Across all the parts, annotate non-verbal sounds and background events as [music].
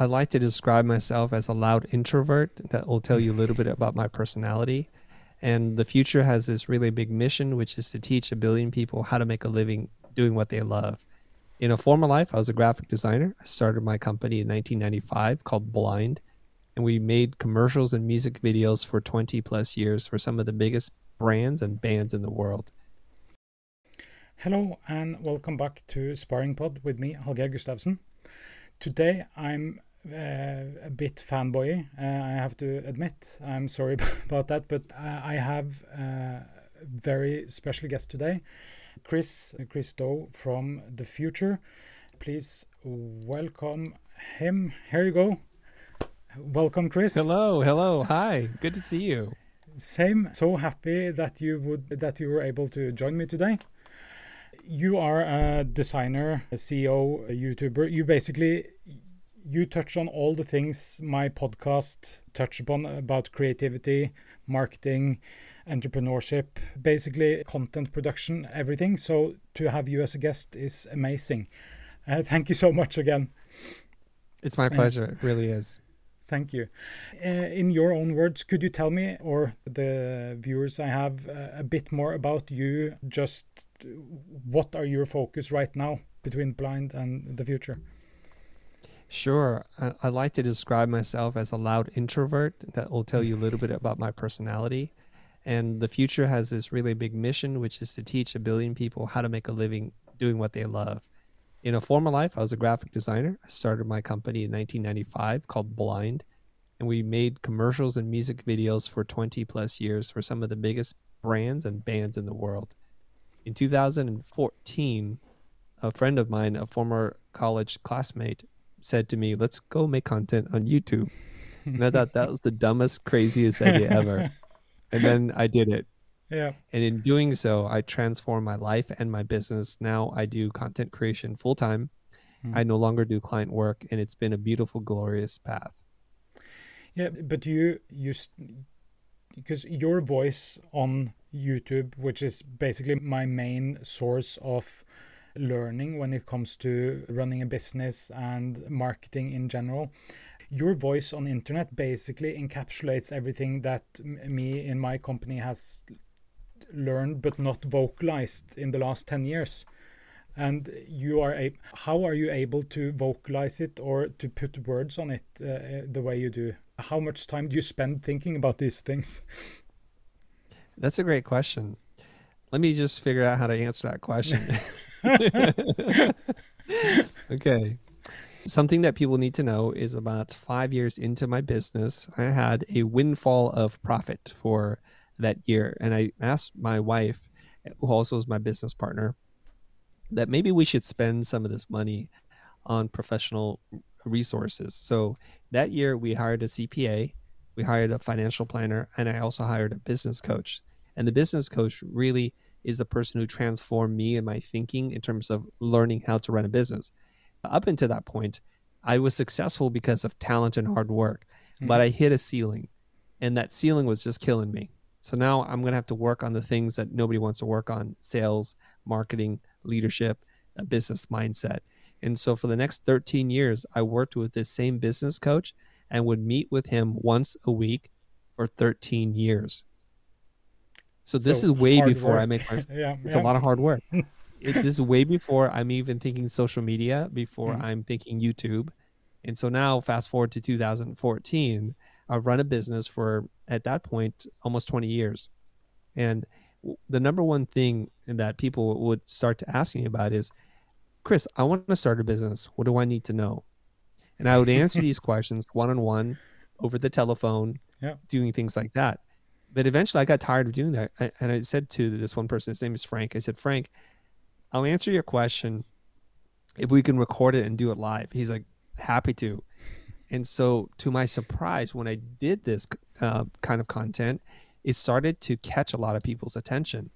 I like to describe myself as a loud introvert that will tell you a little bit about my personality. And the Futur has this really big mission, which is to teach a billion people how to make a living doing what they love. In a former life, I was a graphic designer. I started my company in 1995 called Blind, and we made commercials and music videos for 20 plus years for some of the biggest brands and bands in the world. Hello, and welcome back to Sparring Pod with me, Hallgeir Gustavsen. Today I'm uh, a bit fanboy. Uh, I have to admit. I'm sorry [laughs] about that, but I have a very special guest today, Chris Chris Do from the Futur. Please welcome him. Here you go. Welcome, Chris. Hello, hello, hi. Good to see you. Same. So happy that you would that you were able to join me today you are a designer, a CEO, a YouTuber. You basically you touch on all the things my podcast touch upon about creativity, marketing, entrepreneurship, basically content production, everything. So to have you as a guest is amazing. Uh, thank you so much again. It's my pleasure. Uh, it really is. Thank you. Uh, in your own words, could you tell me or the viewers I have uh, a bit more about you? Just what are your focus right now between blind and the Futur? Sure. I, I, like to describe myself as a loud introvert that will tell you a little bit about my personality. And the Futur has this really big mission, which is to teach a billion people how to make a living doing what they love. In a former life, I was a graphic designer. I started my company in 1995 called Blind, and we made commercials and music videos for 20 plus years for some of the biggest brands and bands in the world in 2014, a friend of mine, a former college classmate, said to me, "Let's go make content on YouTube." And I thought that [laughs] was the dumbest, craziest idea ever. and then I did it. Yeah. And in doing so, I transformed my life and my business. Now I do content creation full time. Mm. I no longer do client work, and it's been a beautiful, glorious path. Yeah, but you you because your voice on YouTube, which is basically my main source of learning when it comes to running a business and marketing in general. Your voice on internet basically encapsulates everything that me in my company has learned but not vocalized in the last 10 years and you are a how are you able to vocalize it or to put words on it uh, the way you do how much time do you spend thinking about these things That's a great question. Let me just figure out how to answer that question. [laughs] [laughs] okay. Something that people need to know is about five years into my business, I had a windfall of profit for that year. And I asked my wife, who also is my business partner, that maybe we should spend some of this money on professional resources. So that year we hired a CPA, we hired a financial planner, and I also hired a business coach. And the business coach really is the person who transformed me and my thinking in terms of learning how to run a business. Up until that point, I was successful because of talent and hard work, mm-hmm. but I hit a ceiling, and that ceiling was just killing me. So now I'm going to have to work on the things that nobody wants to work on sales, marketing, leadership, a business mindset. And so for the next 13 years, I worked with this same business coach and would meet with him once a week for 13 years. So this so is way before work. I make [laughs] my. yeah, it's yeah. a lot of hard work. [laughs] it, this is way before I'm even thinking social media. Before mm-hmm. I'm thinking YouTube, and so now fast forward to 2014, I've run a business for at that point almost 20 years, and the number one thing that people would start to ask me about is, Chris, I want to start a business. What do I need to know? And I would answer [laughs] these questions one on one over the telephone, yeah. doing things like that but eventually I got tired of doing that. And I said to this one person, his name is Frank, I said, Frank, I'll answer your question if we can record it and do it live. He's like, happy to. And so, to my surprise, when I did this uh, kind of content, it started to catch a lot of people's attention.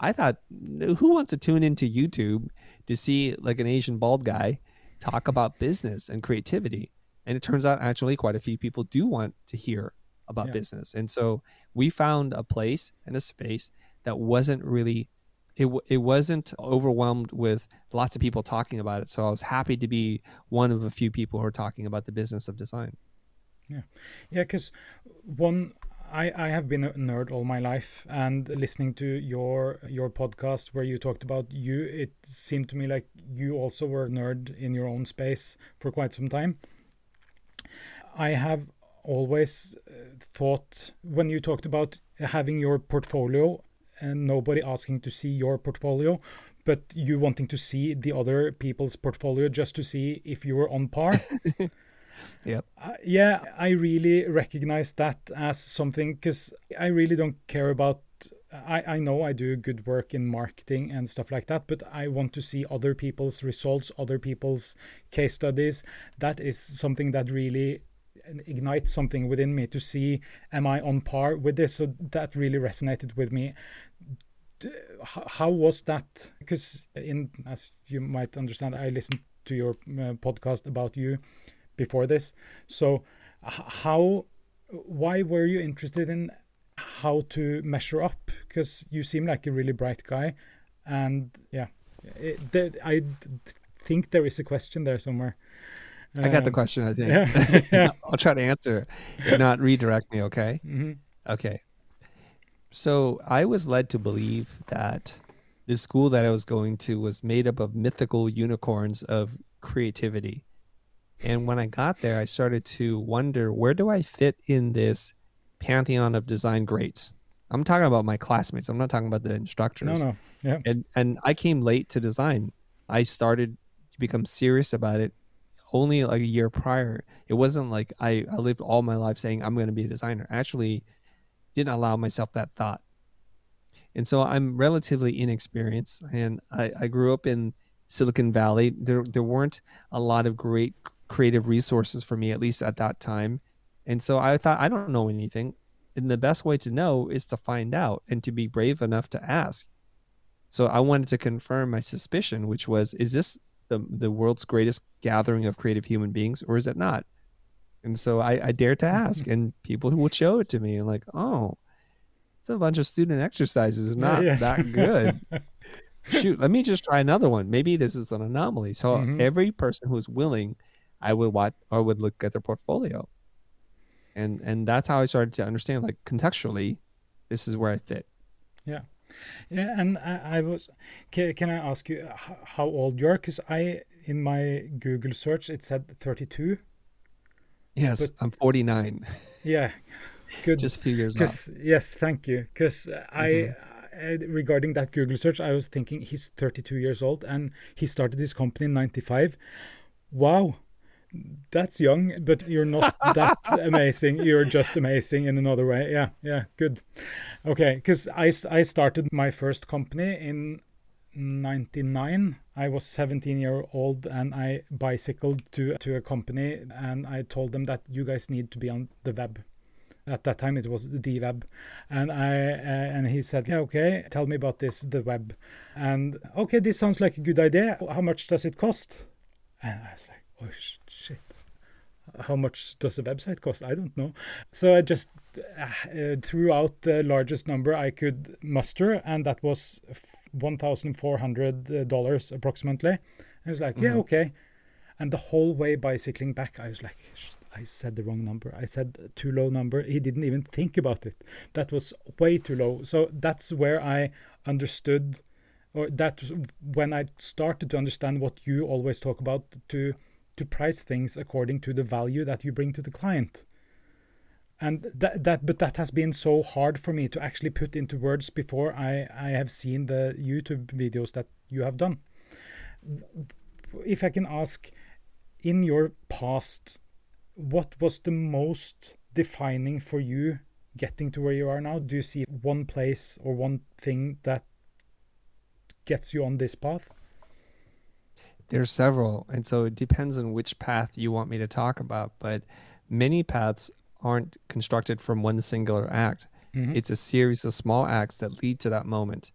I thought, who wants to tune into YouTube to see like an Asian bald guy talk about business and creativity? And it turns out actually quite a few people do want to hear about yeah. business. And so we found a place and a space that wasn't really it it wasn't overwhelmed with lots of people talking about it. So I was happy to be one of a few people who are talking about the business of design. Yeah, yeah, because one. I, I have been a nerd all my life and listening to your your podcast where you talked about you it seemed to me like you also were a nerd in your own space for quite some time I have always uh, thought when you talked about having your portfolio and nobody asking to see your portfolio, but you wanting to see the other people's portfolio just to see if you were on par. [laughs] yep. Uh, yeah, I really recognize that as something because I really don't care about. I, I know I do good work in marketing and stuff like that, but I want to see other people's results, other people's case studies. That is something that really ignites something within me to see am I on par with this? So that really resonated with me. How was that? Because in as you might understand, I listened to your uh, podcast about you before this. So how why were you interested in how to measure up? Because you seem like a really bright guy, and yeah, it, I think there is a question there somewhere. I got the um, question, I think. [laughs] Yeah. I'll try to answer. If not, redirect me, okay? Mm-hmm. Okay. So I was led to believe that the school that I was going to was made up of mythical unicorns of creativity. And when I got there, I started to wonder where do I fit in this pantheon of design greats? I'm talking about my classmates. I'm not talking about the instructors. No, no. Yeah. And and I came late to design. I started to become serious about it only like a year prior. It wasn't like I, I lived all my life saying I'm going to be a designer. I actually didn't allow myself that thought. And so I'm relatively inexperienced and I, I grew up in Silicon Valley. There there weren't a lot of great creative resources for me, at least at that time. And so I thought I don't know anything. And the best way to know is to find out and to be brave enough to ask. So I wanted to confirm my suspicion, which was, is this the the world's greatest gathering of creative human beings, or is it not? And so I, I dared to [laughs] ask, and people will show it to me, and like, oh, it's a bunch of student exercises, It's not yes. that good. [laughs] Shoot, let me just try another one. Maybe this is an anomaly. So mm-hmm. every person who's willing, I would watch or would look at their portfolio, and and that's how I started to understand, like contextually, this is where I fit. Yeah. And I, I was. Can, can, I ask you how old you are? Because I, in my Google search, it said 32. Yes, but, I'm 49. [laughs] Yeah, good. Just a few years off. Yes, thank you. Because mm-hmm. I, I, regarding that Google search, I was thinking he's 32 years old and he started his company in 95. Wow that's young, but you're not [laughs] that amazing. You're just amazing in another way. Yeah, yeah, good. Okay, because I, I started my first company in 99. I was 17 year old and I bicycled to, to a company and I told them that you guys need to be on the web. At that time, it was the web, and I uh, and he said, "Yeah, okay, tell me about this, the web." And okay, this sounds like a good idea. How much does it cost? And I was like, "Oh shit, how much does a website cost? I don't know. So I just uh, threw out the largest number I could muster, and that was $1,400 approximately. I was like, mm-hmm. yeah, okay. And the whole way bicycling back, I was like, I said the wrong number. I said too low number. He didn't even think about it. That was way too low. So that's where I understood, or that was when I started to understand what you always talk about to to price things according to the value that you bring to the client. And that, that but that has been so hard for me to actually put into words before I, I have seen the YouTube videos that you have done. If I can ask, in your past, what was the most defining for you getting to where you are now? Do you see one place or one thing that gets you on this path? There's several, and so it depends on which path you want me to talk about. But many paths aren't constructed from one singular act. Mm-hmm. It's a series of small acts that lead to that moment.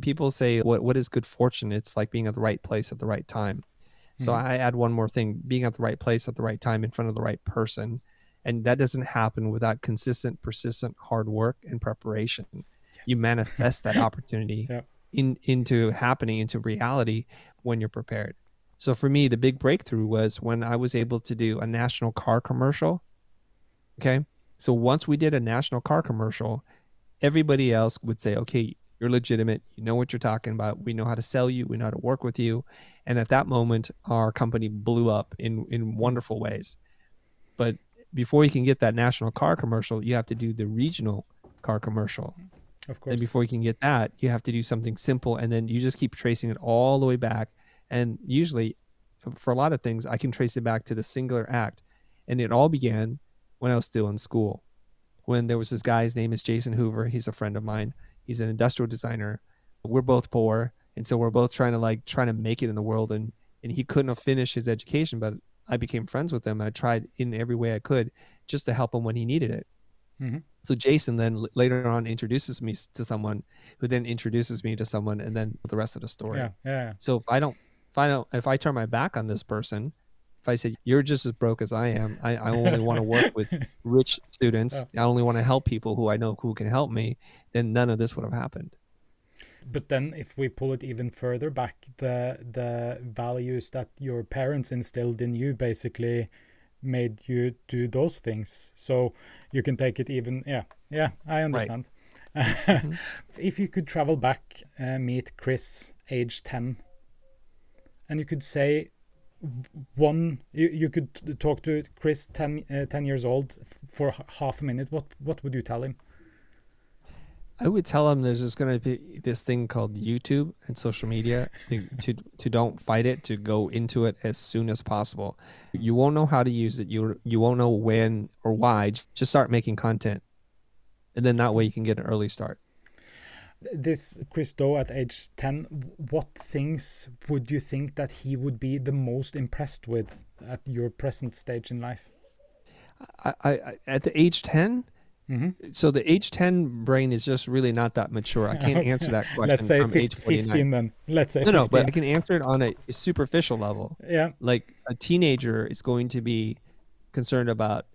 people say, "What what is good fortune?" It's like being at the right place at the right time. Mm-hmm. So I add one more thing: being at the right place at the right time in front of the right person, and that doesn't happen without consistent, persistent hard work and preparation. Yes. You manifest that [laughs] opportunity. in into happening into reality when you're prepared. So for me, the big breakthrough was when I was able to do a national car commercial. Okay. So once we did a national car commercial, everybody else would say, okay, you're legitimate. You know what you're talking about. We know how to sell you. We know how to work with you. And at that moment, our company blew up in, in wonderful ways. But before you can get that national car commercial, you have to do the regional car commercial. Of course. And before you can get that, you have to do something simple. And then you just keep tracing it all the way back. And usually, for a lot of things, I can trace it back to the singular act. And it all began when I was still in school. When there was this guy, his name is Jason Hoover. He's a friend of mine he's an industrial designer. We're both poor, and so we're both trying to like trying to make it in the world. And and he couldn't have finished his education, but I became friends with him. I tried in every way I could just to help him when he needed it. Mm-hmm. So Jason then l- later on introduces me to someone, who then introduces me to someone, and then the rest of the story. Yeah, yeah. So if I don't, if I don't, if I turn my back on this person, if I said you're just as broke as I am, I, I only want to [laughs] work with rich students. Oh. I only want to help people who I know who can help me. Then none of this would have happened. But then, if we pull it even further back, the the values that your parents instilled in you basically made you do those things. So you can take it even. Yeah, yeah, I understand. Right. mm-hmm. [laughs] If you could travel back, uh, meet Chris, age ten, and you could say one you, you could talk to chris 10, uh, 10 years old for half a minute what what would you tell him i would tell them there's just going to be this thing called youtube and social media to, to to don't fight it to go into it as soon as possible you won't know how to use it you you won't know when or why just start making content and then that way you can get an early start this Chris Do at age 10, what things would you think that he would be the most impressed with at your present stage in life? I, I at the age 10? Mm-hmm. So the age 10 brain is just really not that mature. I can't answer that [laughs] question Let's say from 15, age 49. 15 then. Let's say No, 15. no, but I can answer it on a superficial level. Yeah. Like a teenager is going to be concerned about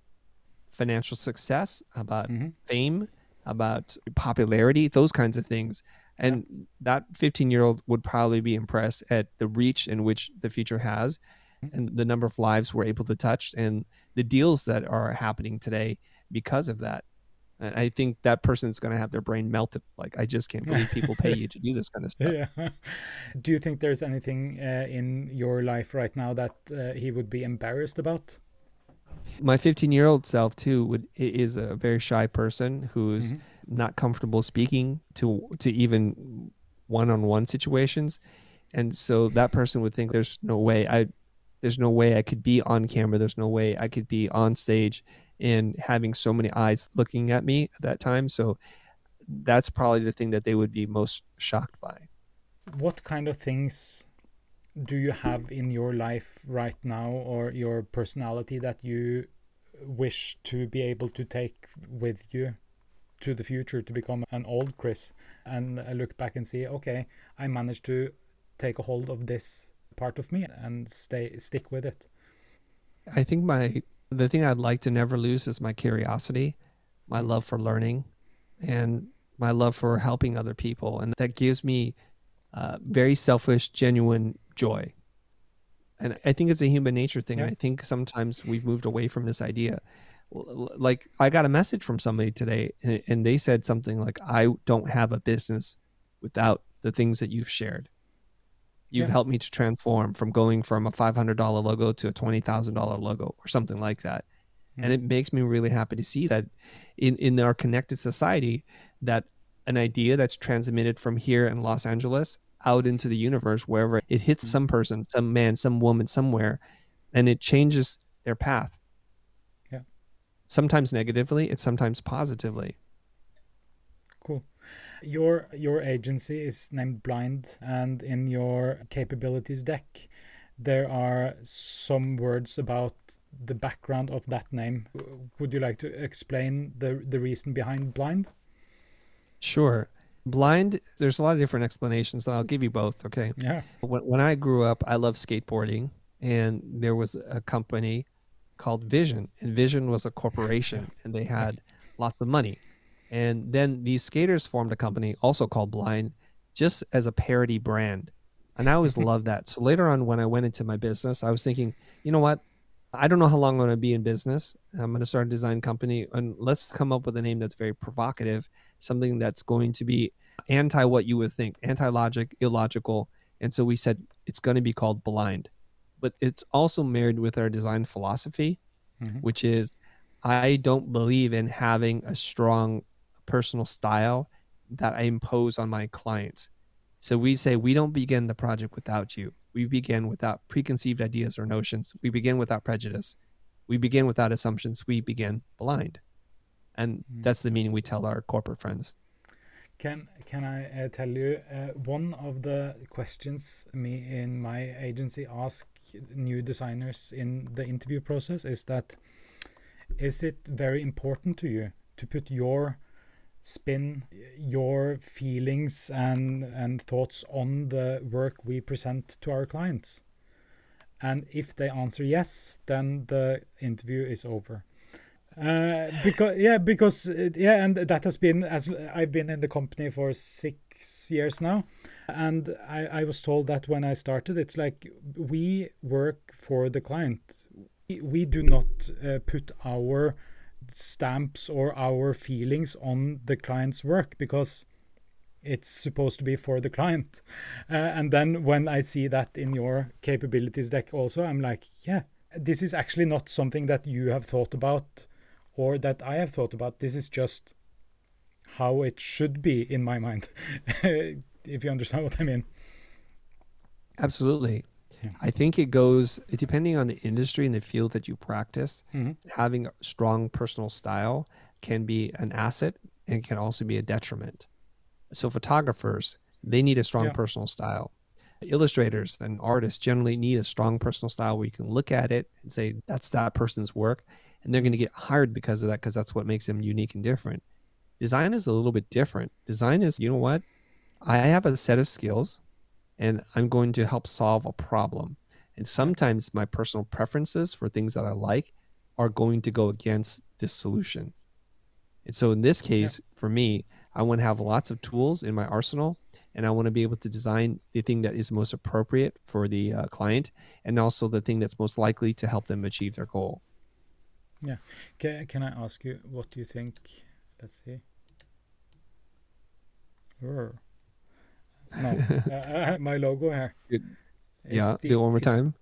financial success, about mm-hmm. fame, about popularity, those kinds of things. And yeah. that 15 year old would probably be impressed at the reach in which the Futur has mm-hmm. and the number of lives we're able to touch and the deals that are happening today because of that. And I think that person's going to have their brain melted. Like, I just can't believe people pay you to do this kind of [laughs] stuff. Yeah. [laughs] Do you think there's anything uh, in your life right now that uh, he would be embarrassed about? my 15 year old self too would is a very shy person who's mm-hmm. not comfortable speaking to to even one-on-one situations and so that person would think there's no way i there's no way i could be on camera there's no way i could be on stage and having so many eyes looking at me at that time so that's probably the thing that they would be most shocked by what kind of things do you have in your life right now or your personality that you wish to be able to take with you to the future to become an old Chris and uh, look back and see, okay, I managed to take a hold of this part of me and stay stick with it. I think my the thing I'd like to never lose is my curiosity, my love for learning, and my love for helping other people, and that gives me uh, very selfish, genuine joy. And I think it's a human nature thing. Yeah. I think sometimes we've moved away from this idea. Like I got a message from somebody today and they said something like, I don't have a business without the things that you've shared. You've yeah. helped me to transform from going from a $500 logo to a $20,000 logo or something like that. Mm-hmm. And it makes me really happy to see that in, in our connected society, that an idea that's transmitted from here in Los Angeles out into the universe wherever it hits mm-hmm. some person, some man, some woman somewhere, and it changes their path. Yeah. Sometimes negatively, and sometimes positively. Your your agency is named Blind, and in your capabilities deck, there are some words about the background of that name. Would you like to explain the the reason behind Blind? Sure. Blind, there's a lot of different explanations, and I'll give you both. Okay. Yeah. When, when I grew up, I loved skateboarding, and there was a company called Vision, and Vision was a corporation, and they had lots of money. And then these skaters formed a company also called Blind just as a parody brand. And I always [laughs] loved that. So later on, when I went into my business, I was thinking, you know what? I don't know how long I'm going to be in business. I'm going to start a design company, and let's come up with a name that's very provocative, something that's going to be anti what you would think, anti logic, illogical. And so we said it's going to be called Blind, but it's also married with our design philosophy, mm-hmm. which is I don't believe in having a strong personal style that I impose on my clients. So we say we don't begin the project without you. We begin without preconceived ideas or notions. We begin without prejudice. We begin without assumptions. We begin blind. And mm. that's the meaning we tell our corporate friends. Can can I uh, tell you uh, one of the questions me in my agency ask new designers in the interview process is that is it very important to you to put your spin your feelings and and thoughts on the work we present to our clients. And if they answer yes then the interview is over. Uh, because yeah because yeah and that has been as i've been in the company for six years now and I, I was told that when i started it's like we work for the client. We do not uh, put our stamps or our feelings on the client's work because it's supposed to be for the client. [laughs] Uh, and then when I see that in your capabilities deck also, I'm like, yeah, this is actually not something that you have thought about or that I have thought about. This is just how it should be in my mind, [laughs] if you understand what I mean. Absolutely. Yeah. I think it goes depending on the industry and the field that you practice. Mm-hmm. Having a strong personal style can be an asset and can also be a detriment. So photographers, they need a strong yeah. personal style. Illustrators and artists generally need a strong personal style where you can look at it and say that's that person's work and they're going to get hired because of that because that's what makes them unique and different. Design is a little bit different. Design is, you know what? I have a set of skills and I'm going to help solve a problem. And sometimes my personal preferences for things that I like are going to go against this solution. And so in this case, yeah. for me, I want to have lots of tools in my arsenal and I want to be able to design the thing that is most appropriate for the uh, client and also the thing that's most likely to help them achieve their goal. Yeah. Can, can I ask you what do you think? Let's see. No, [laughs] my logo here. It, yeah, the, do it one more time.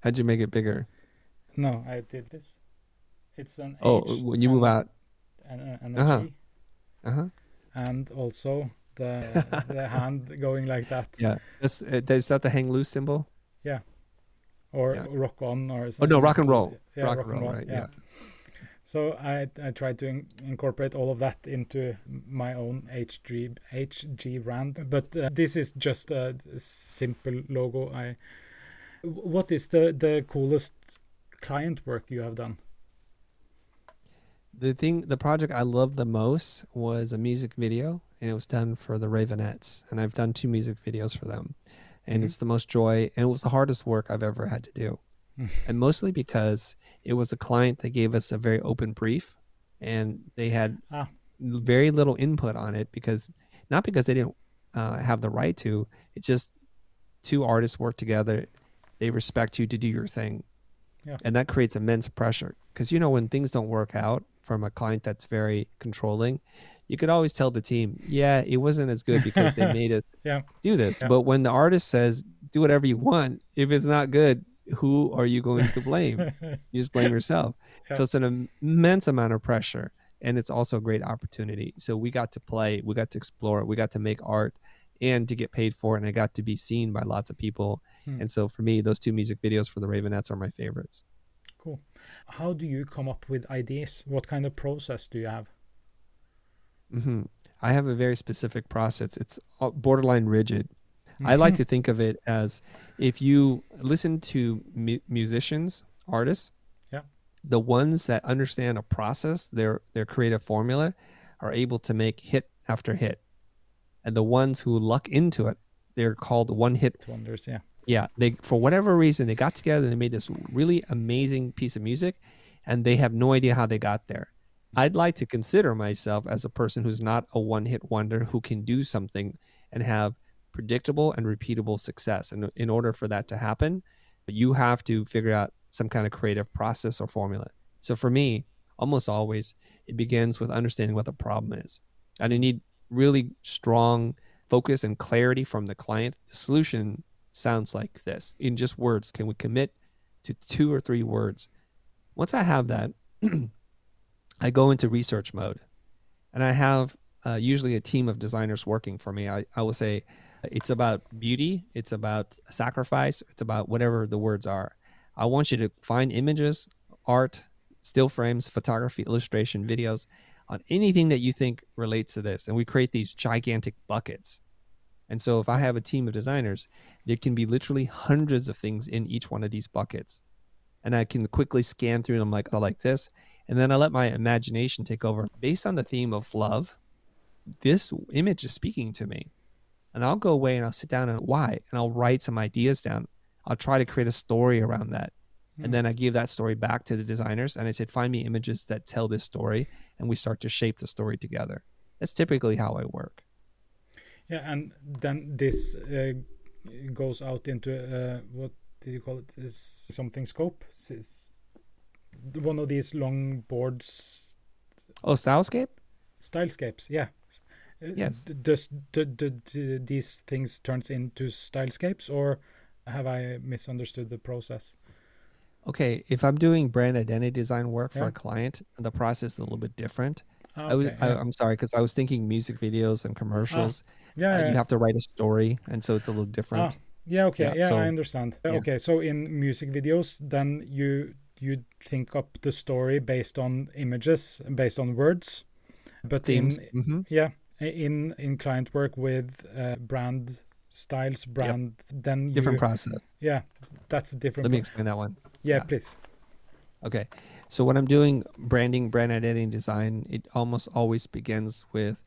How'd you make it bigger? No, I did this. It's an oh H when you move out. An, an uh huh. Uh huh. And also the [laughs] the hand going like that. Yeah, is, uh, is that the hang loose symbol? Yeah, or yeah. rock on or something. Oh no, rock and roll. Yeah, rock, rock and roll, roll right? yeah. yeah. So I, I tried to in incorporate all of that into my own HG, HG brand, but uh, this is just a simple logo. I, what is the, the coolest client work you have done? The thing, the project I loved the most was a music video, and it was done for the Raveonettes, and I've done two music videos for them, and mm -hmm. it's the most joy, and it was the hardest work I've ever had to do, [laughs] and mostly because it was a client that gave us a very open brief and they had ah. very little input on it because not because they didn't uh, have the right to it's just two artists work together they respect you to do your thing yeah. and that creates immense pressure because you know when things don't work out from a client that's very controlling you could always tell the team yeah it wasn't as good because they [laughs] made us yeah. do this yeah. but when the artist says do whatever you want if it's not good who are you going to blame? [laughs] you just blame yourself. Yeah. So it's an immense amount of pressure. And it's also a great opportunity. So we got to play, we got to explore, we got to make art and to get paid for it. And I got to be seen by lots of people. Hmm. And so for me, those two music videos for the Raveonettes are my favorites. Cool. How do you come up with ideas? What kind of process do you have? Mm-hmm. I have a very specific process. It's borderline rigid. I like to [laughs] think of it as if you listen to mu- musicians, artists, yeah, the ones that understand a process, their their creative formula, are able to make hit after hit, and the ones who luck into it, they're called one hit wonders. Yeah, yeah. They for whatever reason they got together and they made this really amazing piece of music, and they have no idea how they got there. I'd like to consider myself as a person who's not a one hit wonder who can do something and have predictable and repeatable success. And in order for that to happen, you have to figure out some kind of creative process or formula. So for me, almost always, it begins with understanding what the problem is. And I need really strong focus and clarity from the client. The solution sounds like this in just words. Can we commit to two or three words? Once I have that, [clears throat] I go into research mode and I have uh, usually a team of designers working for me. I, I will say it's about beauty, it's about sacrifice, it's about whatever the words are. I want you to find images, art, still frames, photography, illustration, videos on anything that you think relates to this. And we create these gigantic buckets. And so if I have a team of designers, there can be literally hundreds of things in each one of these buckets. And I can quickly scan through and I'm like I like this. And then I let my imagination take over. Based on the theme of love, this image is speaking to me. And I'll go away and I'll sit down and why? And I'll write some ideas down. I'll try to create a story around that. Mm. And hmm. then I give that story back to the designers and I said, find me images that tell this story. And we start to shape the story together. That's typically how I work. Yeah. And then this uh, goes out into uh, what did you call it? Is something scope? Is one of these long boards. Oh, Stylescape? Stylescapes, yeah. Uh, yes. Does do, do, do these things turns into stylescapes, or have I misunderstood the process? Okay, if I'm doing brand identity design work yeah. for a client, the process is a little bit different. okay, I was, yeah. I, am sorry because I was thinking music videos and commercials. Ah, yeah, uh, yeah, you have to write a story, and so it's a little different. Ah, yeah, okay, yeah, so, I understand. Okay, so in music videos, then you you think up the story based on images, based on words, but Themes. in mm-hmm. yeah in in client work with uh, brand styles brand yep. then different process. Yeah that's a different let me explain that one. Yeah, yeah, please. Okay. So when i'm doing branding brand identity design it almost always begins with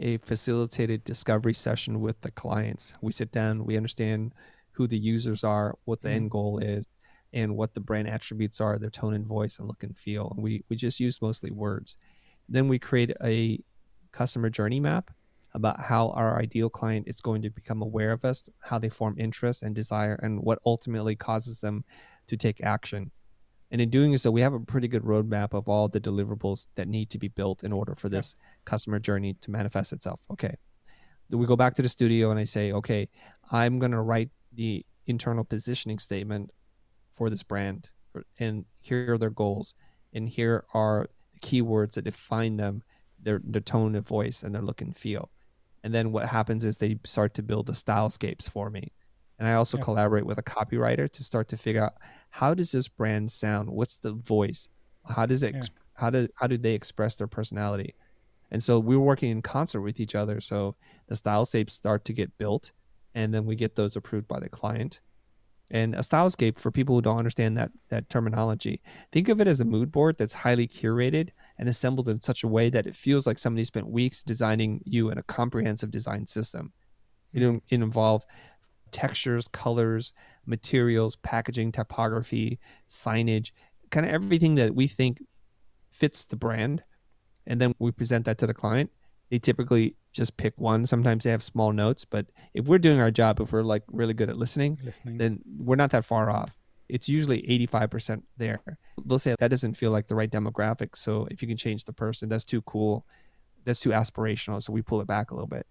a facilitated discovery session with the clients. We sit down we understand who the users are what the mm-hmm. end goal is and what the brand attributes are their tone and voice and look and feel. And we we just use mostly words. Then we create a customer journey map about how our ideal client is going to become aware of us, how they form interest and desire, and what ultimately causes them to take action. And in doing so, we have a pretty good roadmap of all the deliverables that need to be built in order for this customer journey to manifest itself. Okay. We go back to the studio and I say, okay, I'm going to write the internal positioning statement for this brand. And here are their goals. And here are the keywords that define them their their tone of voice and their look and feel. And then what happens is they start to build the stylescapes for me. And I also yeah. collaborate with a copywriter to start to figure out how does this brand sound? What's the voice? How does it yeah. how do how do they express their personality? And so we're working in concert with each other. So the stylescapes start to get built and then we get those approved by the client. And a stylescape, for people who don't understand that that terminology, think of it as a mood board that's highly curated and assembled in such a way that it feels like somebody spent weeks designing you in a comprehensive design system. It, it involve textures, colors, materials, packaging, typography, signage, kind of everything that we think fits the brand. And then we present that to the client. They typically just pick one. Sometimes they have small notes, but if we're doing our job, if we're like really good at listening, listening. then we're not that far off. It's usually 85% there. They'll say that doesn't feel like the right demographic. So if you can change the person, that's too cool. That's too aspirational. So we pull it back a little bit.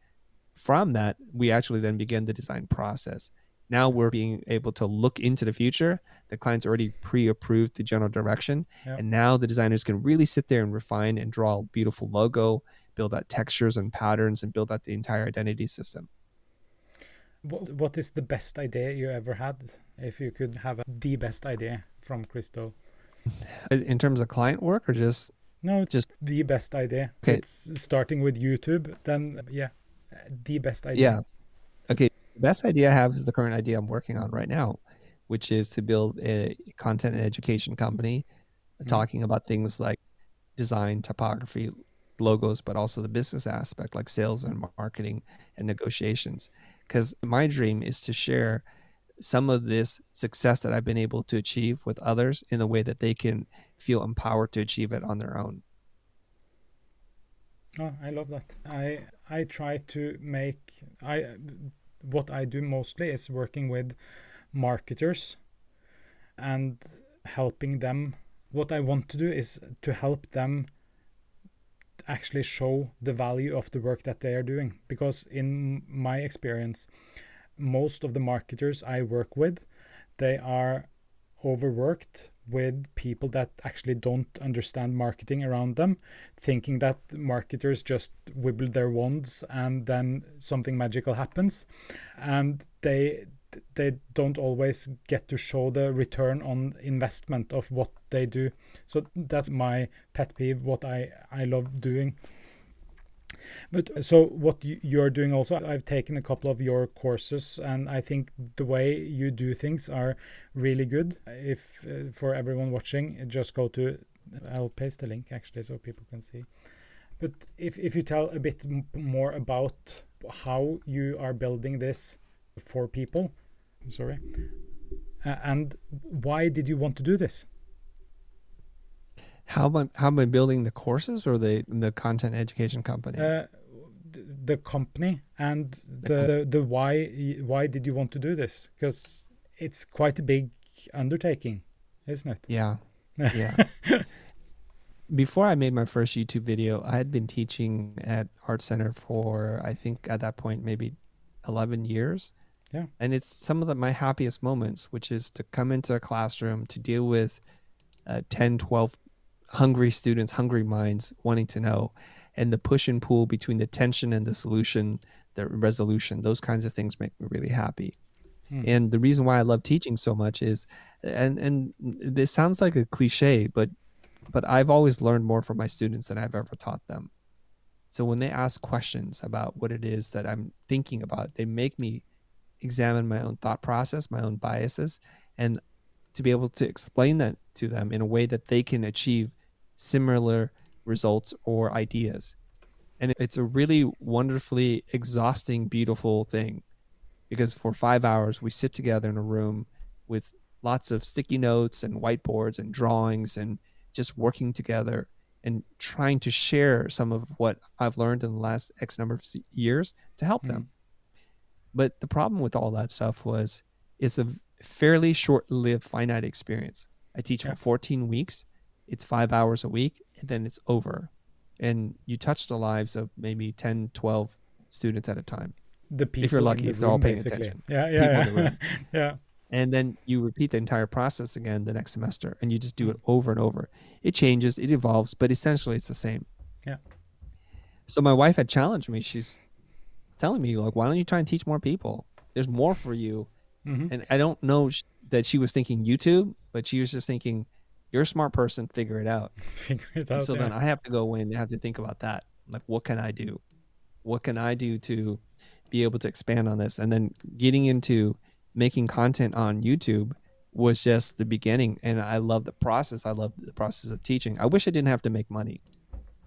From that, we actually then begin the design process. Now we're being able to look into the future. The client's already pre approved the general direction. Yep. And now the designers can really sit there and refine and draw a beautiful logo build out textures and patterns and build out the entire identity system. What, what is the best idea you ever had? If you could have a, the best idea from Chris Do? [laughs] In terms of client work or just? No, just the best idea. Okay. It's starting with YouTube, then yeah, the best idea. Yeah. Okay. The best idea I have is the current idea I'm working on right now, which is to build a content and education company mm-hmm. talking about things like design, typography, logos, but also the business aspect like sales and marketing and negotiations. Because my dream is to share some of this success that I've been able to achieve with others in a way that they can feel empowered to achieve it on their own. Oh, I love that. I I try to make I what I do mostly is working with marketers and helping them. What I want to do is to help them actually show the value of the work that they are doing. Because in my experience, most of the marketers I work with, they are overworked with people that actually don't understand marketing around them, thinking that marketers just wibble their wands and then something magical happens. And they they don't always get to show the return on investment of what they do. So that's my pet peeve, what I, I love doing. But so what you, are doing also, I've taken a couple of your courses, and I think the way you do things are really good. If uh, for everyone watching, just go to, I'll paste the link actually so people can see. But if if you tell a bit more about how you are building this for people, sorry, uh, and why did you want to do this? How am I, how am I building the courses or the the content education company? Uh, the company and the, the the why why did you want to do this? Because it's quite a big undertaking, isn't it? Yeah, [laughs] yeah. Before I made my first YouTube video, I had been teaching at Art Center for I think at that point maybe eleven years. Yeah. And it's some of the, my happiest moments, which is to come into a classroom to deal with uh, 10, 12 hungry students, hungry minds wanting to know, and the push and pull between the tension and the solution, the resolution, those kinds of things make me really happy. Hmm. And the reason why I love teaching so much is, and and this sounds like a cliche, but but I've always learned more from my students than I've ever taught them. So when they ask questions about what it is that I'm thinking about, they make me examine my own thought process, my own biases, and to be able to explain that to them in a way that they can achieve similar results or ideas. And it's a really wonderfully exhausting, beautiful thing because for five hours we sit together in a room with lots of sticky notes and whiteboards and drawings and just working together and trying to share some of what I've learned in the last X number of years to help mm-hmm. them. But the problem with all that stuff was it's a fairly short lived, finite experience. I teach yeah. for 14 weeks. It's five hours a week and then it's over. And you touch the lives of maybe 10 12 students at a time. The people if you're lucky if they're all paying basically. attention. Yeah yeah yeah. [laughs] yeah. And then you repeat the entire process again the next semester and you just do hmm. it over and over. It changes it evolves but essentially it's the same. Yeah. So my wife had challenged me. She's telling me like why don't you try and teach more people there's more for you mm-hmm. and i don't know that she was thinking youtube but she was just thinking you're a smart person. Figure it out. [laughs] figure it out. so yeah. then I have to go in and have to think about that. Like, what can I do? What can I do to be able to expand on this? And then getting into making content on YouTube was just the beginning. And I love the process. I love the process of teaching. I wish I didn't have to make money.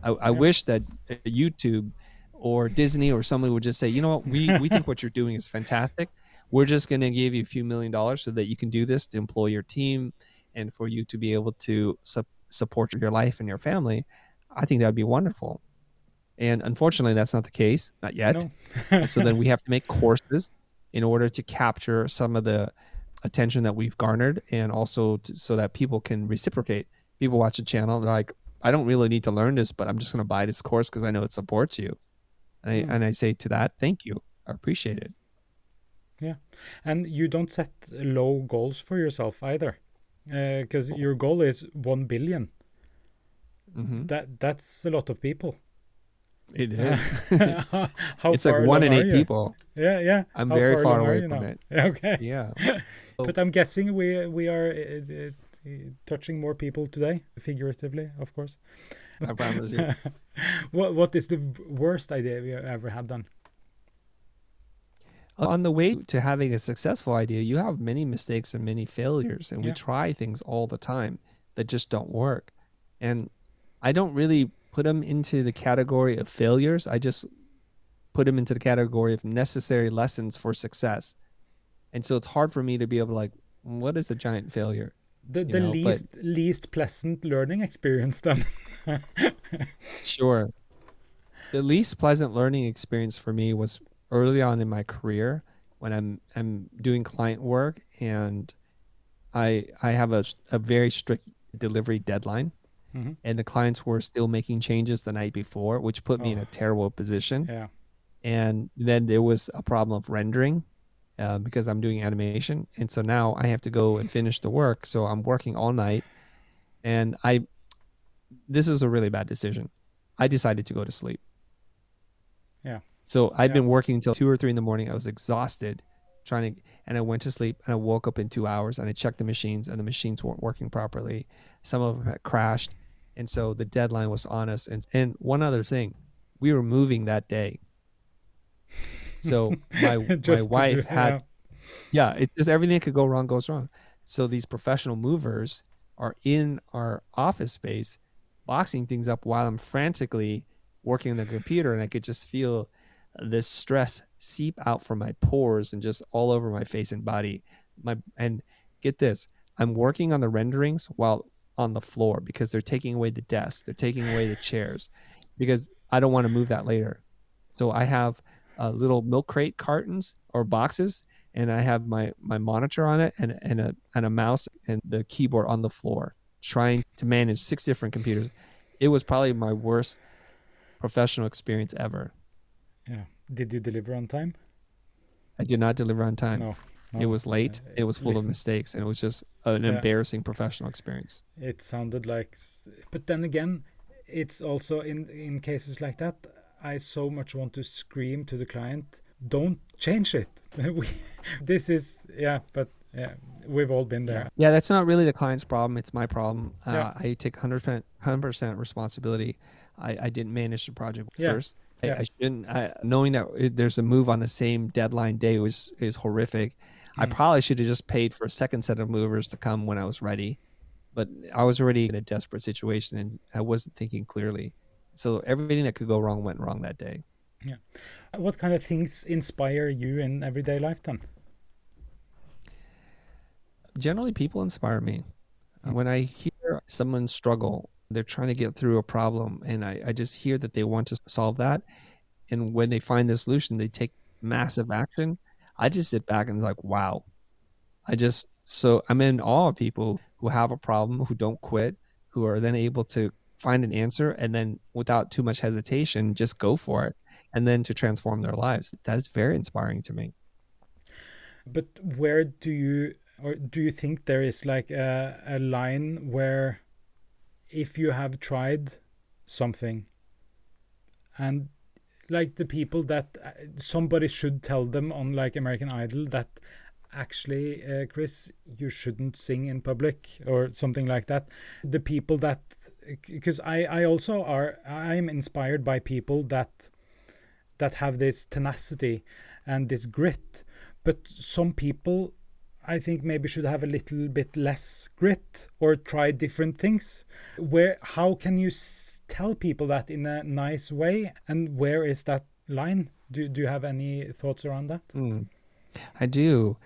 I, I yeah. wish that YouTube or Disney or somebody would just say, you know what, we, we think what you're doing is fantastic. We're just going to give you a few million dollars so that you can do this to employ your team and for you to be able to su- support your life and your family, I think that would be wonderful. And unfortunately, that's not the case, not yet. No. so then we have to make courses in order to capture some of the attention that we've garnered and also to, so that people can reciprocate. People watch a channel, they're like, I don't really need to learn this, but I'm just going to buy this course because I know it supports you. And, mm. I, and I say to that, thank you. I appreciate it. Yeah. And you don't set low goals for yourself either because uh, your goal is 1 billion. Mm-hmm. That that's a lot of people. It [laughs] is. how it's like one in eight people. Yeah, yeah. I'm how very far, far away from it. [laughs] Okay. Yeah. [laughs] but I'm guessing we we are uh, uh, touching more people today, figuratively, of course. [laughs] I promise you. [laughs] what what is the worst idea you ever had done? on the way to having a successful idea, you have many mistakes and many failures, and yeah. we try things all the time that just don't work. And I don't really put them into the category of failures. I just put them into the category of necessary lessons for success. And so it's hard for me to be able to like, what is a giant failure? The the know? least but, least pleasant learning experience then. [laughs] sure. the least pleasant learning experience for me was early on in my career when I'm I'm doing client work and I I have a, a very strict delivery deadline Mhm. and the clients were still making changes the night before, which put me in Oh. a terrible position. Yeah. And then there was a problem of rendering uh, because I'm doing animation, and so now I have to go and finish the work. So I'm working all night, and I this is a really bad decision. I decided to go to sleep. Yeah. So I'd Yeah. been working until two or three in the morning. I was exhausted, trying to, and I went to sleep. And I woke up in two hours, and I checked the machines, and the machines weren't working properly. Some of them had crashed, and so the deadline was on us. And and one other thing, we were moving that day. So [laughs] my my do- wife had yeah. yeah, it's just everything that could go wrong goes wrong. So these professional movers are in our office space, boxing things up while I'm frantically working on the computer, and I could just feel this stress seep out from my pores and just all over my face and body. My and get this, I'm working on the renderings while on the floor because they're taking away the desk, they're taking away the chairs, because I don't want to move that later. So I have uh, little milk crate cartons or boxes and I have my my monitor on it and and a and a mouse and the keyboard on the floor, trying to manage six different computers. It was probably my worst professional experience ever. Yeah. Did you deliver on time? I did not deliver on time. No. It was late. Uh, It was full of mistakes, and it was just an Yeah. embarrassing professional experience. It sounded like, but then again, it's also in in cases like that. I so much want to scream to the client, "Don't change it." [laughs] we, this is yeah, but yeah, we've all been there. Yeah, that's not really the client's problem. It's my problem. Uh, Yeah. I take 100%, 100% responsibility. I, I didn't manage the project Yeah. first. I, Yeah. I shouldn't. I, knowing that it, there's a move on the same deadline day was is horrific. I Mm. probably should have just paid for a second set of movers to come when I was ready, but I was already in a desperate situation and I wasn't thinking clearly. So everything that could go wrong went wrong that day. Yeah what kind of things inspire you in everyday life then? Generally people inspire me. Uh, when i hear someone struggle they're trying to get through a problem and I, I just hear that they want to solve that and when they find the solution they take massive action. I just sit back and like wow. I just so i'm in awe of people who have a problem who don't quit who are then able to find an answer and then without too much hesitation just go for it and then to transform their lives. That's very inspiring to me. But where do you or do you think there is like a, a line where if you have tried something and like the people that uh, somebody should tell them on like American Idol that actually uh, Chris you shouldn't sing in public or something like that the people that because I I also are I'm inspired by people that that have this tenacity and this grit but some people I think maybe should have a little bit less grit or try different things. Where how can you s- tell people that in a nice way and where is that line? Do do you have any thoughts around that? Mm. I do.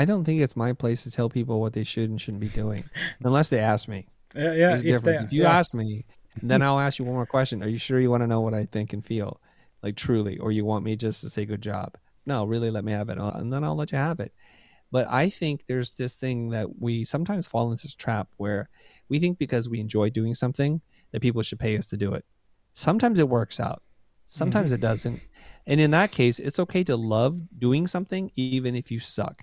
I don't think it's my place to tell people what they should and shouldn't be doing, [laughs] unless they ask me. Uh, yeah, There's a if difference. they- if you yeah. ask me, then I'll ask you one more question. Are you sure you want to know what I think and feel, like truly, or you want me just to say good job? No, really, let me have it, and then I'll let you have it. But I think there's this thing that we sometimes fall into this trap where we think because we enjoy doing something that people should pay us to do it. Sometimes it works out, sometimes it mm-hmm. doesn't. And in that case, it's okay to love doing something even if you suck.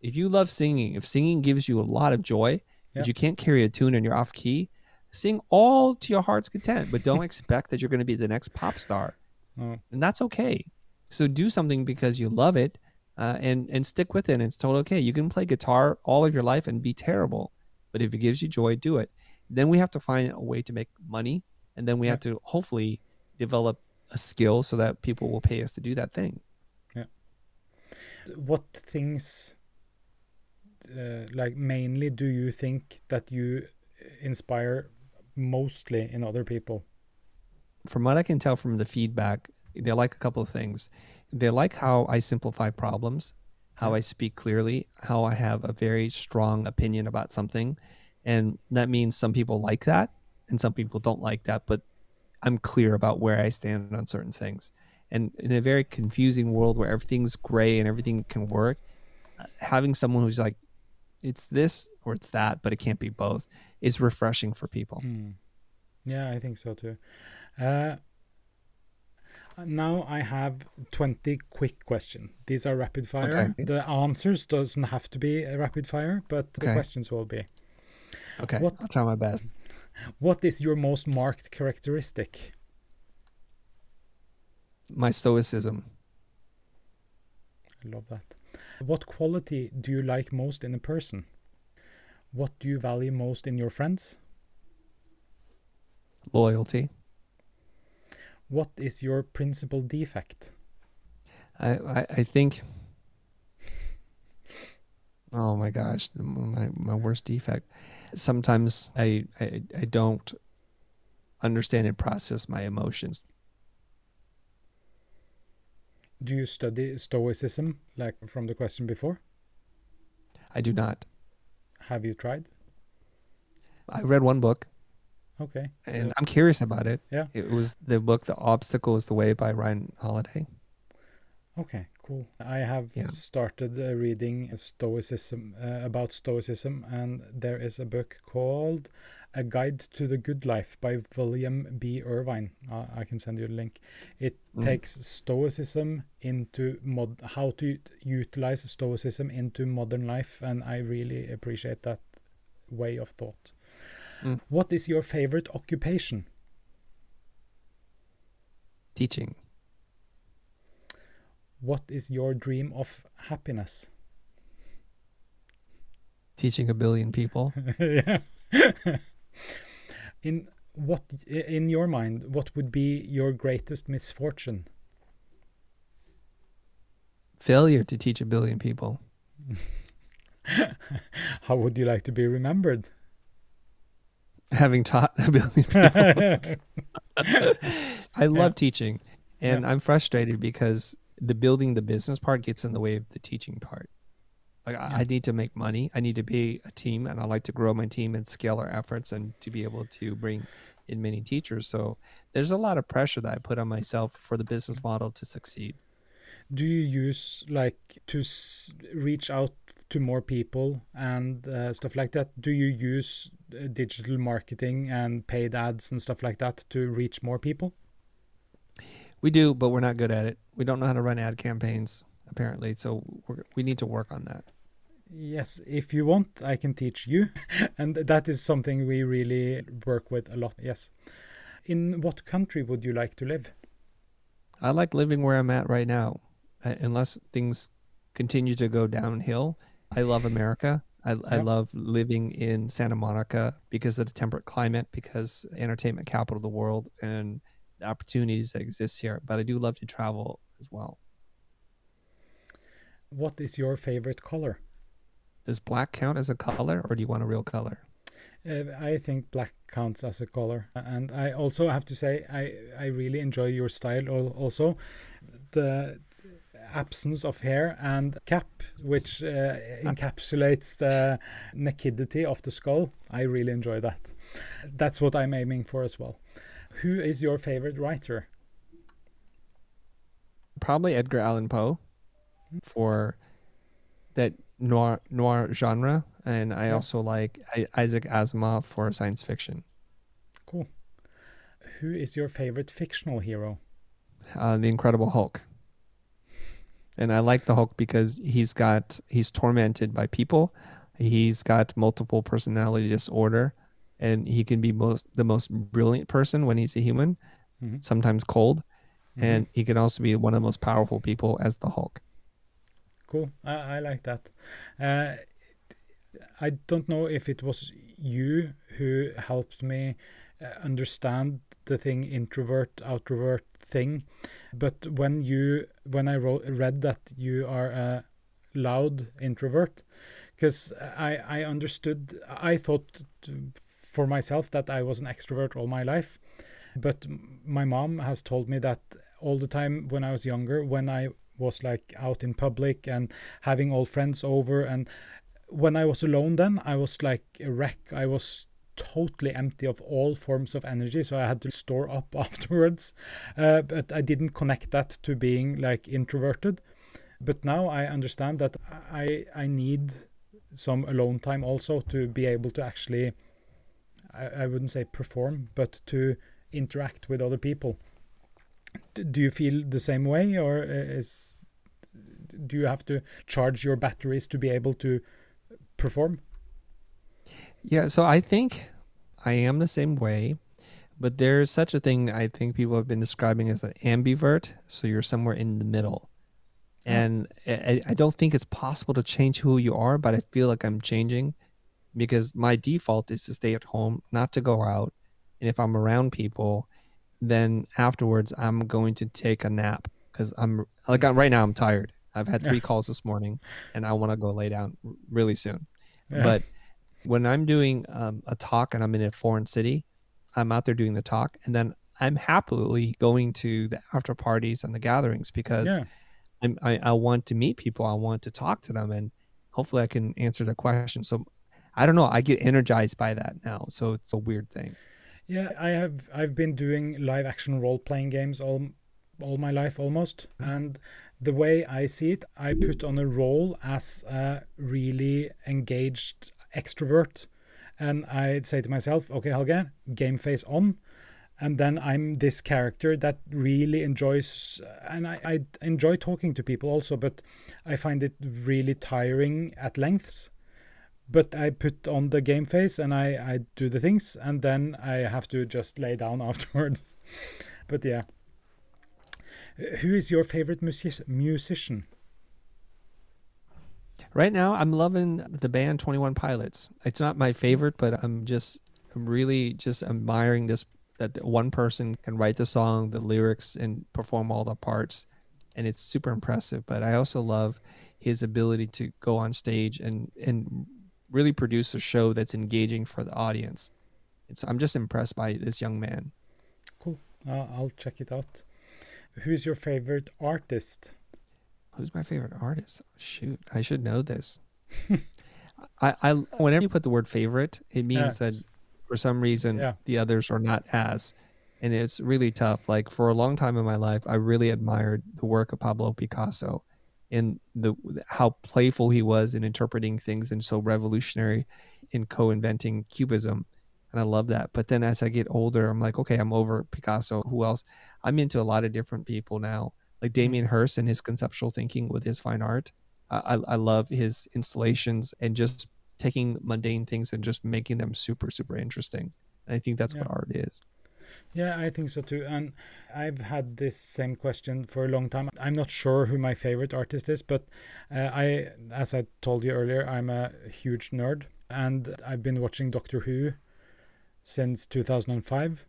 If you love singing, if singing gives you a lot of joy, but you can't carry a tune and you're off key, sing all to your heart's content, but don't expect that you're going to be the next pop star. Oh. And that's okay. So do something because you love it uh, and, and stick with it. And it's totally okay. You can play guitar all of your life and be terrible, but if it gives you joy, do it. Then we have to find a way to make money. And then we Yeah. have to hopefully develop a skill so that people will pay us to do that thing. Yeah. What things uh, like mainly do you think that you inspire mostly in other people? from what I can tell from the feedback, they like a couple of things. They like how I simplify problems, how I speak clearly, how I have a very strong opinion about something. And that means some people like that and some people don't like that. But I'm clear about where I stand on certain things. And in a very confusing world where everything's gray and everything can work, having someone who's like, it's this or it's that, but it can't be both, is refreshing for people. Mm. Yeah, I think so too. Uh, now I have 20 quick questions. These are rapid fire. Okay. The answers doesn't have to be a rapid fire, but the questions will be. Okay. What- I'll try my best. What is your most marked characteristic? My stoicism. I love that. What quality do you like most in a person? What do you value most in your friends? loyalty. What is your principal defect? I, I, I think. Oh my gosh, my, my worst defect. Sometimes I, I I don't understand and process my emotions. Do you study Stoicism, like from the question before? I do not. Have you tried? I read one book Okay. and I'm curious about it. Yeah. It was the book The Obstacle is the Way by Ryan Holiday. Okay, cool. I have Yeah. started uh, reading Stoicism uh, about Stoicism, and there is a book called A Guide to the Good Life by William B. Irvine. Uh, I can send you a link. It Mhm. takes Stoicism into mod, how to utilize Stoicism into modern life, and I really appreciate that way of thought. Mm. What is your favorite occupation? Teaching. What is your dream of happiness? Teaching a billion people. [laughs] yeah. in what in your mind what would be your greatest misfortune Failure to teach a billion people. [laughs] how would you like to be remembered Having taught a billion [laughs] people. I love teaching, and I'm frustrated because the building the business part gets in the way of the teaching part. Like I, I need to make money. I need to be a team, and I like to grow my team and scale our efforts, and to be able to bring in many teachers. So there's a lot of pressure that I put on myself for the business model to succeed. do you use like to s- reach out to more people and uh, stuff like that do you use uh, digital marketing and paid ads and stuff like that to reach more people We do, but we're not good at it. We don't know how to run ad campaigns apparently, so we're, we need to work on that. Yes, if you want, I can teach you. [laughs] and that is something we really work with a lot. Yes. In what country would you like to live? I like living where I'm at right now, uh, unless things continue to go downhill. I love America. I, I love living in Santa Monica because of the temperate climate, because entertainment capital of the world, and the opportunities that exist here. But I do love to travel as well. What is your favorite color? Does black count as a color, or do you want a real color? Uh, I think black counts as a color, and I also have to say I I really enjoy your style. Also, the absence of hair and cap, which uh, encapsulates the nakedity of the skull. I really enjoy that. That's what I'm aiming for as well. Who is your favorite writer? Probably Edgar Allan Poe for that noir noir genre, and I Yeah. also like Isaac Asimov for science fiction. Cool. Who is your favorite fictional hero? uh, the Incredible Hulk. And I like the Hulk because he's got he's tormented by people. He's got multiple personality disorder, and he can be most the most brilliant person when he's a human, Mhm. sometimes cold, Mhm. and he can also be one of the most powerful people as the Hulk. Cool. I, I like that. Uh, I don't know if it was you who helped me uh, understand the thing introvert outrovert thing, but when you when I wrote, read that you are a loud introvert, because I I understood I thought for myself that I was an extrovert all my life, but my mom has told me that all the time when I was younger when I was like out in public and having old friends over and when I was alone then I was like a wreck. I was totally empty of all forms of energy, so I had to store up [laughs] afterwards. Uh, but I didn't connect that to being like introverted. But now I understand that I I need some alone time also to be able to actually I, I wouldn't say perform, but to interact with other people. D do you feel the same way, or is do you have to charge your batteries to be able to perform? Yeah, so I think I am the same way, but there's such a thing I think people have been describing as an ambivert. So you're somewhere in the middle. Uh-huh. And I, I don't think it's possible to change who you are, but I feel like I'm changing because my default is to stay at home, not to go out. And if I'm around people, then afterwards I'm going to take a nap because I'm like right now I'm tired. I've had three [laughs] calls this morning, and I want to go lay down really soon. Yeah. But when I'm doing um, a talk and I'm in a foreign city, I'm out there doing the talk, and then I'm happily going to the after parties and the gatherings because yeah. I, I want to meet people. I want to talk to them, and hopefully I can answer the question. So I don't know. I get energized by that now, so it's a weird thing. Yeah, I have. I've been doing live action role playing games all all my life almost, and the way I see it, I put on a role as a really engaged extrovert. And I'd say to myself, okay, Helge, game face on. And then I'm this character that really enjoys, and I, I enjoy talking to people also, but I find it really tiring at lengths. But I put on the game face and I, I do the things, and then I have to just lay down [laughs] afterwards. but yeah. Who is your favorite music musician? Right now, I'm loving the band Twenty One Pilots. It's not my favorite, but I'm just really just admiring this that one person can write the song, the lyrics, and perform all the parts, and it's super impressive. But I also love his ability to go on stage and and really produce a show that's engaging for the audience. It's I'm just impressed by this young man. Cool. Uh, I'll check it out. Who's your favorite artist? Who's my favorite artist? Shoot, I should know this. [laughs] I, I whenever you put the word favorite, it means that for some reason yeah. the others are not as, and it's really tough. Like for a long time in my life, I really admired the work of Pablo Picasso, and the how playful he was in interpreting things and so revolutionary in co-inventing cubism and I love that. But then as I get older, I'm like, okay, I'm over Picasso. Who else? I'm into a lot of different people now, like. Damien Hirst and his conceptual thinking with his fine art. I, I love his installations and just taking mundane things and just making them super, super interesting. And I think that's yeah. what art is. Yeah, I think so too. And I've had this same question for a long time. I'm not sure who my favorite artist is, but uh, I, as I told you earlier, I'm a huge nerd, and I've been watching Doctor Who since 2005.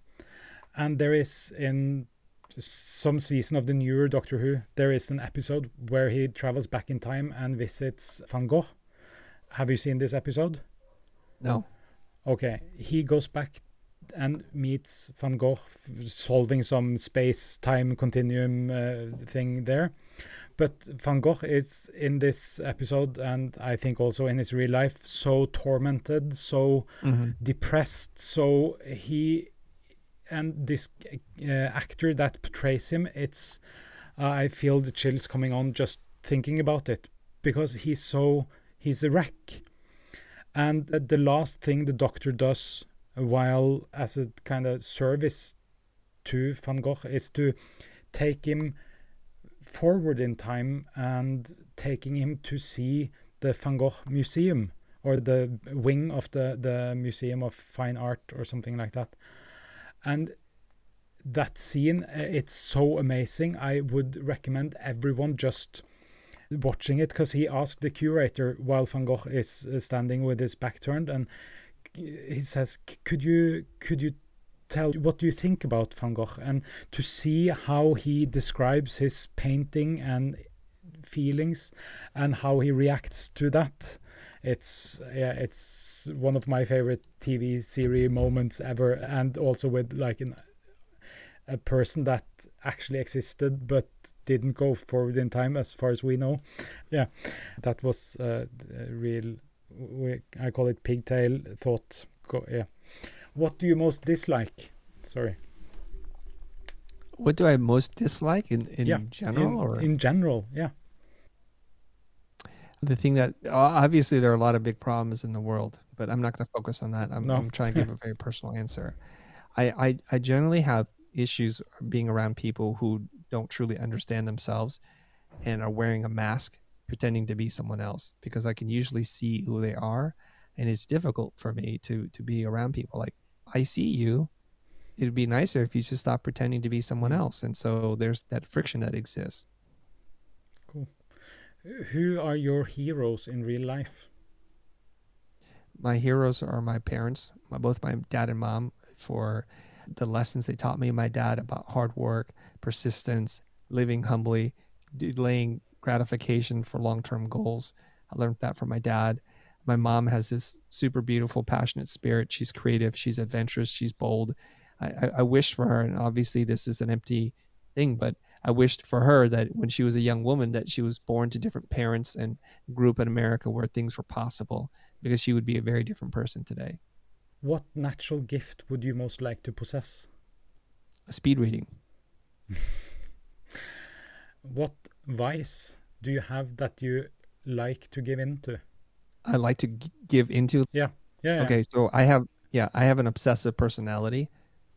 And there is in some season of the newer Doctor Who, there is an episode where he travels back in time and visits Van Gogh. Have you seen this episode? No. Okay. He goes back and meets Van Gogh solving some space time continuum uh, thing there. But Van Gogh is in this episode, and I think also in his real life, so tormented, so mm-hmm. depressed. So he and this uh, actor that portrays him, it's uh, I feel the chills coming on just thinking about it because he's so he's a wreck. And the last thing the doctor does while as a kind of service to Van Gogh is to take him forward in time and taking him to see the Van Gogh Museum or the wing of the, the Museum of Fine Art or something like that. And that scene, uh, it's so amazing. I would recommend everyone just watching it because he asked the curator while Van Gogh is standing with his back turned and he says, "Could you could you tell what do you think about Van Gogh and to see how he describes his painting and feelings and how he reacts to that it's yeah it's one of my favorite tv series moments ever and also with like an, a person that actually existed but didn't go forward in time as far as we know yeah that was uh, real we, i call it pigtail thought yeah What do you most dislike? Sorry. What do I most dislike in, in yeah, general in, or in general? Yeah. The thing that obviously there are a lot of big problems in the world, but I'm not going to focus on that. I'm, No. I'm trying to give a very [laughs] personal answer. I, I, I generally have issues being around people who don't truly understand themselves and are wearing a mask, pretending to be someone else, because I can usually see who they are. And it's difficult for me to, to be around people like, I see you. It'd be nicer if you just stop pretending to be someone mm-hmm. else. And so there's that friction that exists. Who are your heroes in real life? my heroes are my parents, my, both my dad and mom, for the lessons they taught me. My dad about hard work, persistence, living humbly, delaying gratification for long term goals. I learned that from my dad. My mom has this super beautiful, passionate spirit. She's creative, she's adventurous, she's bold. I, I, I wish for her, and obviously this is an empty thing, but I wished for her that when she was a young woman that she was born to different parents and grew up in America where things were possible because she would be a very different person today. What natural gift would you most like to possess? A speed reading. [laughs] What vice do you have that you like to give into? I like to g- give into. Yeah. yeah. Okay, so I have yeah, I have an obsessive personality.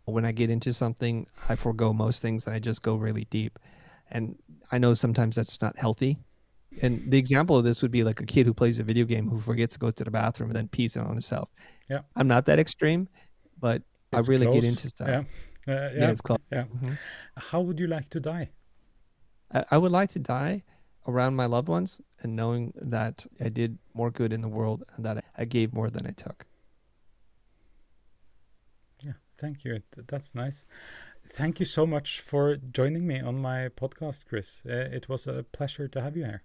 When I get into something, I forego most things and I just go really deep. And I know sometimes that's not healthy. And the example of this would be like a kid who plays a video game who forgets to go to the bathroom and then pees on himself. Yeah. I'm not that extreme, but It's I really get into stuff. Yeah. Uh, Yeah, yeah. it's close. yeah. Mhm. How would you like to die? I, I would like to die around my loved ones and knowing that I did more good in the world and that I gave more than I took. Thank you. That's nice. Thank you so much for joining me on my podcast, Chris. Uh, it was a pleasure to have you here.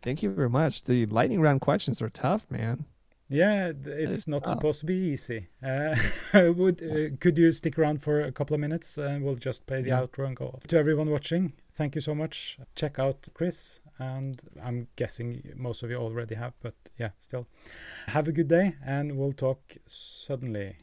Thank you very much. The lightning round questions are tough, man. Yeah, it's not tough. supposed to be easy. Uh, [laughs] would uh, could you stick around for a couple of minutes and we'll just play the Yeah. outro and go off. To everyone watching, thank you so much. Check out Chris, and I'm guessing most of you already have, but yeah, still. Have a good day, and we'll talk suddenly.